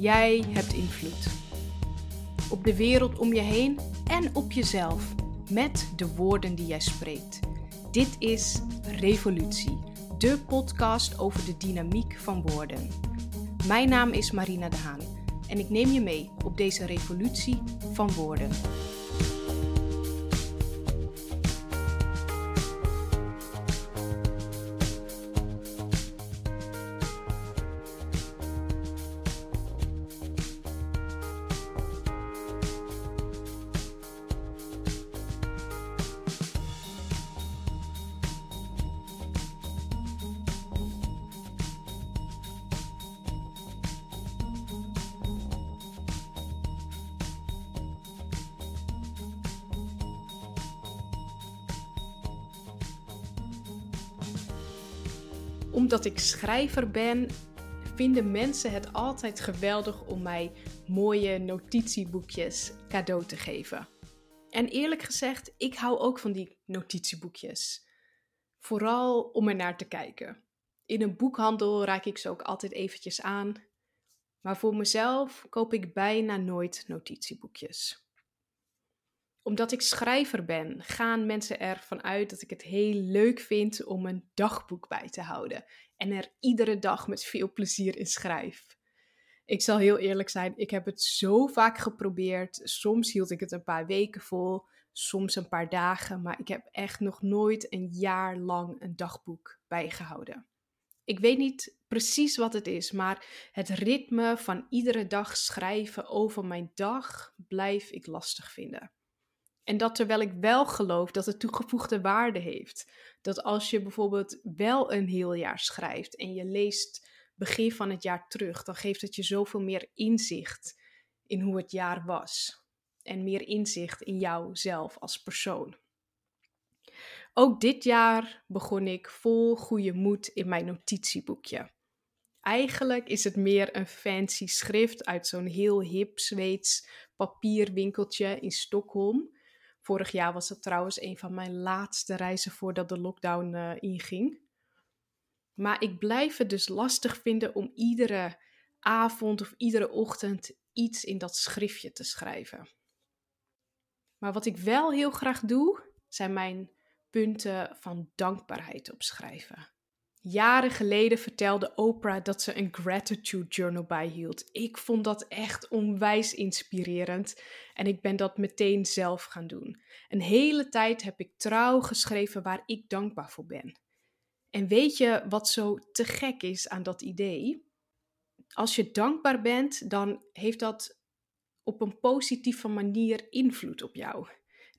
Jij hebt invloed. Op de wereld om je heen en op jezelf. Met de woorden die jij spreekt. Dit is Revolutie, de podcast over de dynamiek van woorden. Mijn naam is Marina de Haan en ik neem je mee op deze revolutie van woorden. Omdat ik schrijver ben, vinden mensen het altijd geweldig om mij mooie notitieboekjes cadeau te geven. En eerlijk gezegd, ik hou ook van die notitieboekjes. Vooral om er naar te kijken. In een boekhandel raak ik ze ook altijd eventjes aan. Maar voor mezelf koop ik bijna nooit notitieboekjes omdat ik schrijver ben, gaan mensen ervan uit dat ik het heel leuk vind om een dagboek bij te houden. En er iedere dag met veel plezier in schrijf. Ik zal heel eerlijk zijn, ik heb het zo vaak geprobeerd. Soms hield ik het een paar weken vol, soms een paar dagen, maar ik heb echt nog nooit een jaar lang een dagboek bijgehouden. Ik weet niet precies wat het is, maar het ritme van iedere dag schrijven over mijn dag blijf ik lastig vinden. En dat terwijl ik wel geloof dat het toegevoegde waarde heeft. Dat als je bijvoorbeeld wel een heel jaar schrijft en je leest begin van het jaar terug, dan geeft het je zoveel meer inzicht in hoe het jaar was. En meer inzicht in jouzelf als persoon. Ook dit jaar begon ik vol goede moed in mijn notitieboekje. Eigenlijk is het meer een fancy schrift uit zo'n heel hip Zweeds papierwinkeltje in Stockholm. Vorig jaar was het trouwens een van mijn laatste reizen voordat de lockdown uh, inging. Maar ik blijf het dus lastig vinden om iedere avond of iedere ochtend iets in dat schriftje te schrijven. Maar wat ik wel heel graag doe, zijn mijn punten van dankbaarheid opschrijven. Jaren geleden vertelde Oprah dat ze een gratitude journal bijhield. Ik vond dat echt onwijs inspirerend en ik ben dat meteen zelf gaan doen. Een hele tijd heb ik trouw geschreven waar ik dankbaar voor ben. En weet je wat zo te gek is aan dat idee? Als je dankbaar bent, dan heeft dat op een positieve manier invloed op jou.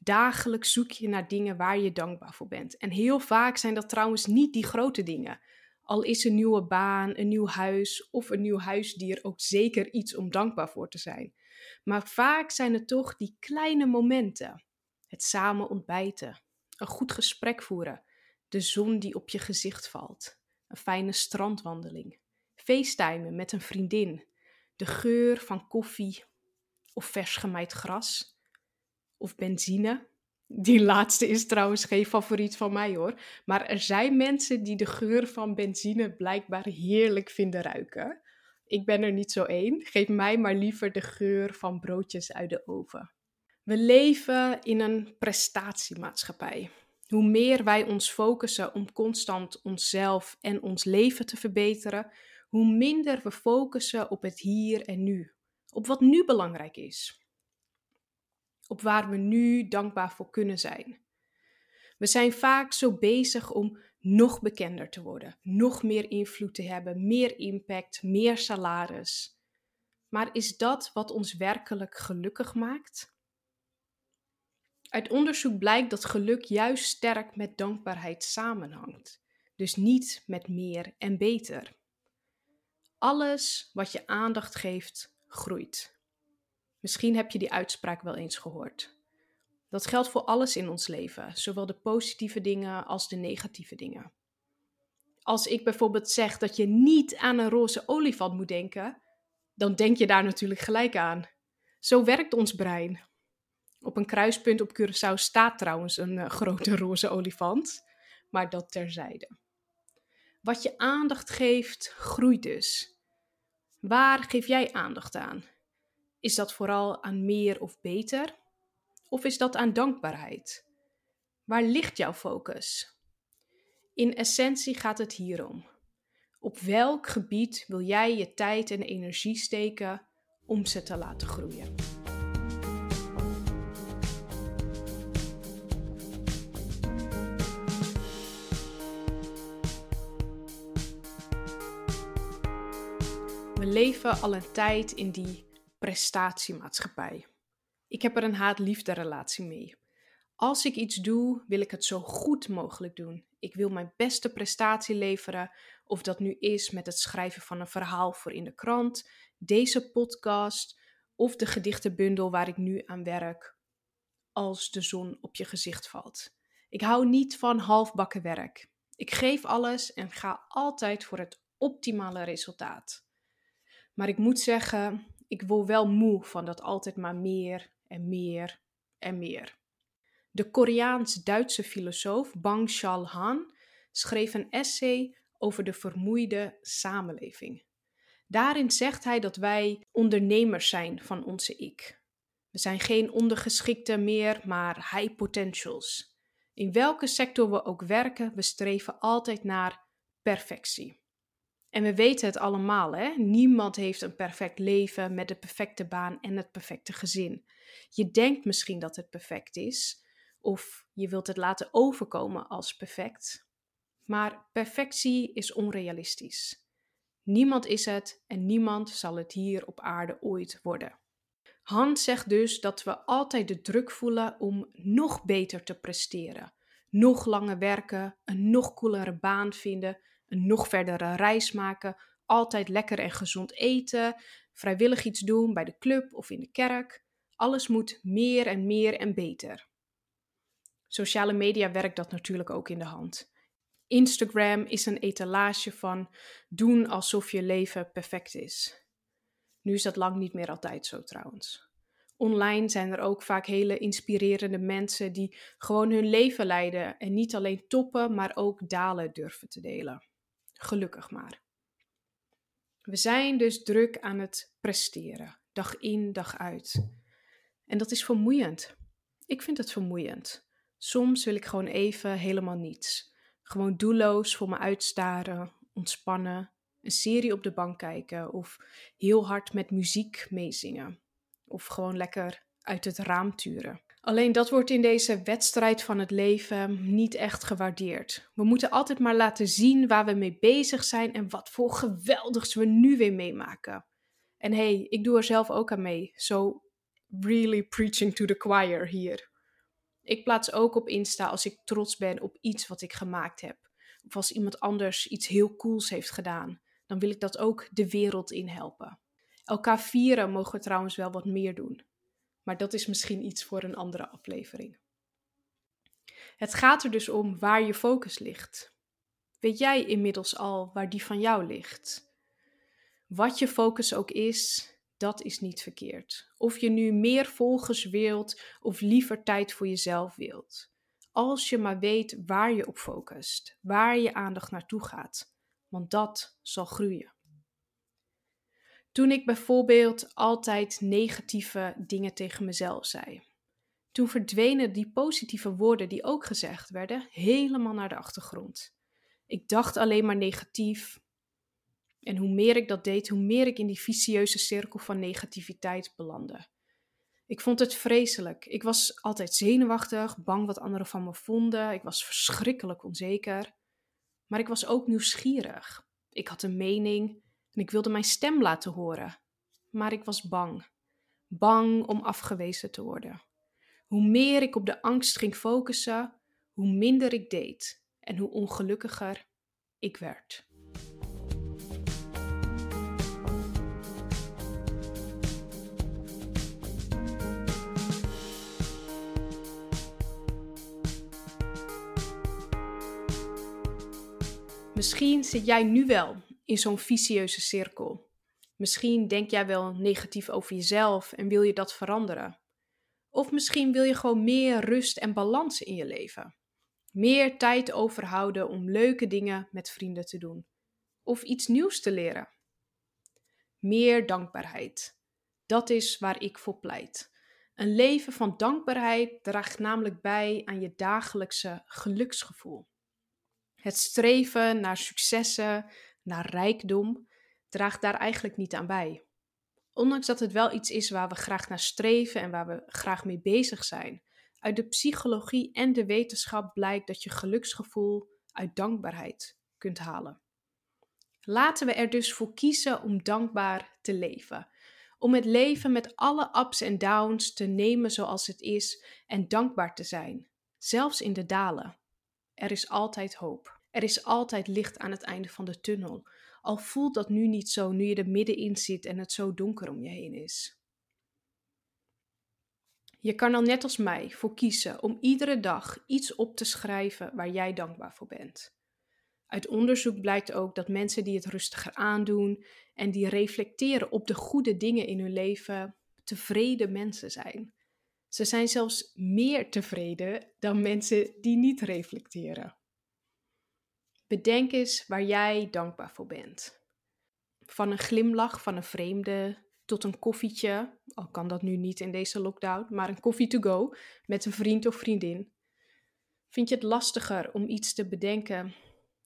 Dagelijks zoek je naar dingen waar je dankbaar voor bent. En heel vaak zijn dat trouwens niet die grote dingen. Al is een nieuwe baan, een nieuw huis of een nieuw huisdier ook zeker iets om dankbaar voor te zijn. Maar vaak zijn het toch die kleine momenten. Het samen ontbijten, een goed gesprek voeren, de zon die op je gezicht valt, een fijne strandwandeling, facetimen met een vriendin, de geur van koffie of vers gemaaid gras of benzine. Die laatste is trouwens geen favoriet van mij hoor. Maar er zijn mensen die de geur van benzine blijkbaar heerlijk vinden ruiken. Ik ben er niet zo één. Geef mij maar liever de geur van broodjes uit de oven. We leven in een prestatiemaatschappij. Hoe meer wij ons focussen om constant onszelf en ons leven te verbeteren, hoe minder we focussen op het hier en nu. Op wat nu belangrijk is op waar we nu dankbaar voor kunnen zijn. We zijn vaak zo bezig om nog bekender te worden, nog meer invloed te hebben, meer impact, meer salaris. Maar is dat wat ons werkelijk gelukkig maakt? Uit onderzoek blijkt dat geluk juist sterk met dankbaarheid samenhangt, dus niet met meer en beter. Alles wat je aandacht geeft, groeit. Misschien heb je die uitspraak wel eens gehoord. Dat geldt voor alles in ons leven, zowel de positieve dingen als de negatieve dingen. Als ik bijvoorbeeld zeg dat je niet aan een roze olifant moet denken, dan denk je daar natuurlijk gelijk aan. Zo werkt ons brein. Op een kruispunt op Curaçao staat trouwens een uh, grote roze olifant, maar dat terzijde. Wat je aandacht geeft, groeit dus. Waar geef jij aandacht aan? Is dat vooral aan meer of beter? Of is dat aan dankbaarheid? Waar ligt jouw focus? In essentie gaat het hierom. Op welk gebied wil jij je tijd en energie steken om ze te laten groeien? We leven al een tijd in die prestatiemaatschappij. Ik heb er een haat-liefde relatie mee. Als ik iets doe, wil ik het zo goed mogelijk doen. Ik wil mijn beste prestatie leveren, of dat nu is met het schrijven van een verhaal voor in de krant, deze podcast of de gedichtenbundel waar ik nu aan werk, als de zon op je gezicht valt. Ik hou niet van halfbakken werk. Ik geef alles en ga altijd voor het optimale resultaat. Maar ik moet zeggen, ik word wel moe van dat altijd maar meer en meer en meer. De Koreaans-Duitse filosoof Bang Chal-han schreef een essay over de vermoeide samenleving. Daarin zegt hij dat wij ondernemers zijn van onze ik. We zijn geen ondergeschikte meer, maar high potentials. In welke sector we ook werken, we streven altijd naar perfectie. En we weten het allemaal, hè? Niemand heeft een perfect leven met de perfecte baan en het perfecte gezin. Je denkt misschien dat het perfect is, of je wilt het laten overkomen als perfect. Maar perfectie is onrealistisch. Niemand is het en niemand zal het hier op aarde ooit worden. Hans zegt dus dat we altijd de druk voelen om nog beter te presteren, nog langer werken, een nog coolere baan vinden, een nog verdere reis maken, altijd lekker en gezond eten, vrijwillig iets doen bij de club of in de kerk. Alles moet meer en meer en beter. Sociale media werkt dat natuurlijk ook in de hand. Instagram is een etalage van doen alsof je leven perfect is. Nu is dat lang niet meer altijd zo trouwens. Online zijn er ook vaak hele inspirerende mensen die gewoon hun leven leiden en niet alleen toppen, maar ook dalen durven te delen. Gelukkig maar. We zijn dus druk aan het presteren, dag in, dag uit. En dat is vermoeiend. Ik vind het vermoeiend. Soms wil ik gewoon even helemaal niets. Gewoon doelloos voor me uitstaren, ontspannen, een serie op de bank kijken of heel hard met muziek meezingen. Of gewoon lekker uit het raam turen. Alleen dat wordt in deze wedstrijd van het leven niet echt gewaardeerd. We moeten altijd maar laten zien waar we mee bezig zijn en wat voor geweldigs we nu weer meemaken. En hey, ik doe er zelf ook aan mee. So really preaching to the choir hier. Ik plaats ook op Insta als ik trots ben op iets wat ik gemaakt heb. Of als iemand anders iets heel cools heeft gedaan. Dan wil ik dat ook de wereld in helpen. Elkaar vieren mogen we trouwens wel wat meer doen. Maar dat is misschien iets voor een andere aflevering. Het gaat er dus om waar je focus ligt. Weet jij inmiddels al waar die van jou ligt? Wat je focus ook is, dat is niet verkeerd. Of je nu meer volgers wilt of liever tijd voor jezelf wilt. Als je maar weet waar je op focust, waar je aandacht naartoe gaat, want dat zal groeien. Toen ik bijvoorbeeld altijd negatieve dingen tegen mezelf zei. Toen verdwenen die positieve woorden die ook gezegd werden helemaal naar de achtergrond. Ik dacht alleen maar negatief. En hoe meer ik dat deed, hoe meer ik in die vicieuze cirkel van negativiteit belandde. Ik vond het vreselijk. Ik was altijd zenuwachtig, bang wat anderen van me vonden. Ik was verschrikkelijk onzeker. Maar ik was ook nieuwsgierig. Ik had een mening en ik wilde mijn stem laten horen, maar ik was bang. Bang om afgewezen te worden. Hoe meer ik op de angst ging focussen, hoe minder ik deed en hoe ongelukkiger ik werd. Misschien zit jij nu wel in zo'n vicieuze cirkel. Misschien denk jij wel negatief over jezelf en wil je dat veranderen. Of misschien wil je gewoon meer rust en balans in je leven. Meer tijd overhouden om leuke dingen met vrienden te doen. Of iets nieuws te leren. Meer dankbaarheid. Dat is waar ik voor pleit. Een leven van dankbaarheid draagt namelijk bij aan je dagelijkse geluksgevoel. Het streven naar successen, naar rijkdom, draagt daar eigenlijk niet aan bij. Ondanks dat het wel iets is waar we graag naar streven en waar we graag mee bezig zijn. Uit de psychologie en de wetenschap blijkt dat je geluksgevoel uit dankbaarheid kunt halen. Laten we er dus voor kiezen om dankbaar te leven. Om het leven met alle ups en downs te nemen zoals het is en dankbaar te zijn, zelfs in de dalen. Er is altijd hoop. Er is altijd licht aan het einde van de tunnel. Al voelt dat nu niet zo, nu je er middenin zit en het zo donker om je heen is. Je kan dan net als mij voor kiezen om iedere dag iets op te schrijven waar jij dankbaar voor bent. Uit onderzoek blijkt ook dat mensen die het rustiger aandoen en die reflecteren op de goede dingen in hun leven, tevreden mensen zijn. Ze zijn zelfs meer tevreden dan mensen die niet reflecteren. Bedenk eens waar jij dankbaar voor bent. Van een glimlach van een vreemde tot een koffietje, al kan dat nu niet in deze lockdown, maar een koffie to go met een vriend of vriendin. Vind je het lastiger om iets te bedenken?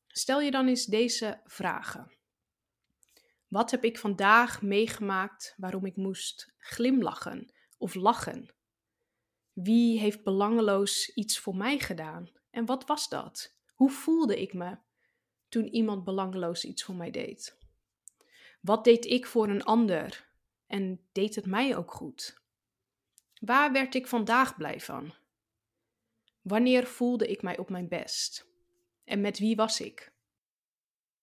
Stel je dan eens deze vragen. Wat heb ik vandaag meegemaakt waarom ik moest glimlachen of lachen? Wie heeft belangeloos iets voor mij gedaan? En wat was dat? Hoe voelde ik me toen iemand belangeloos iets voor mij deed? Wat deed ik voor een ander en deed het mij ook goed? Waar werd ik vandaag blij van? Wanneer voelde ik mij op mijn best? En met wie was ik?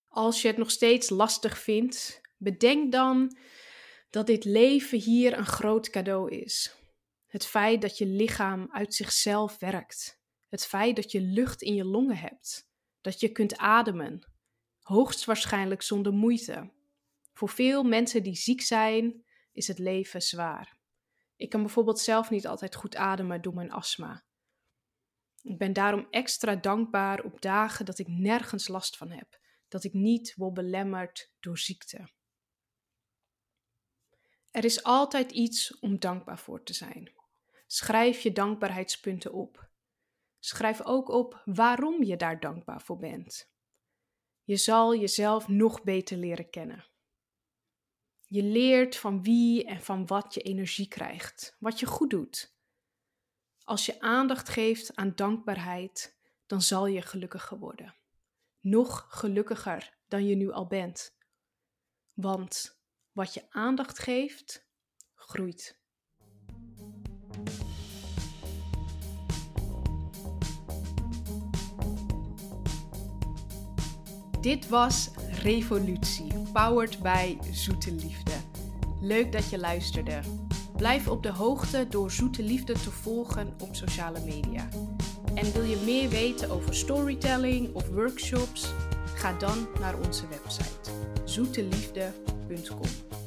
Als je het nog steeds lastig vindt, bedenk dan dat dit leven hier een groot cadeau is. Het feit dat je lichaam uit zichzelf werkt. Het feit dat je lucht in je longen hebt. Dat je kunt ademen. Hoogstwaarschijnlijk zonder moeite. Voor veel mensen die ziek zijn, is het leven zwaar. Ik kan bijvoorbeeld zelf niet altijd goed ademen door mijn astma. Ik ben daarom extra dankbaar op dagen dat ik nergens last van heb, dat ik niet word belemmerd door ziekte. Er is altijd iets om dankbaar voor te zijn. Schrijf je dankbaarheidspunten op. Schrijf ook op waarom je daar dankbaar voor bent. Je zal jezelf nog beter leren kennen. Je leert van wie en van wat je energie krijgt, wat je goed doet. Als je aandacht geeft aan dankbaarheid, dan zal je gelukkiger worden. Nog gelukkiger dan je nu al bent. Want wat je aandacht geeft, groeit. Dit was Revolutie, powered by Zoete Liefde. Leuk dat je luisterde. Blijf op de hoogte door Zoete Liefde te volgen op sociale media. En wil je meer weten over storytelling of workshops? Ga dan naar onze website zoeteliefde.com.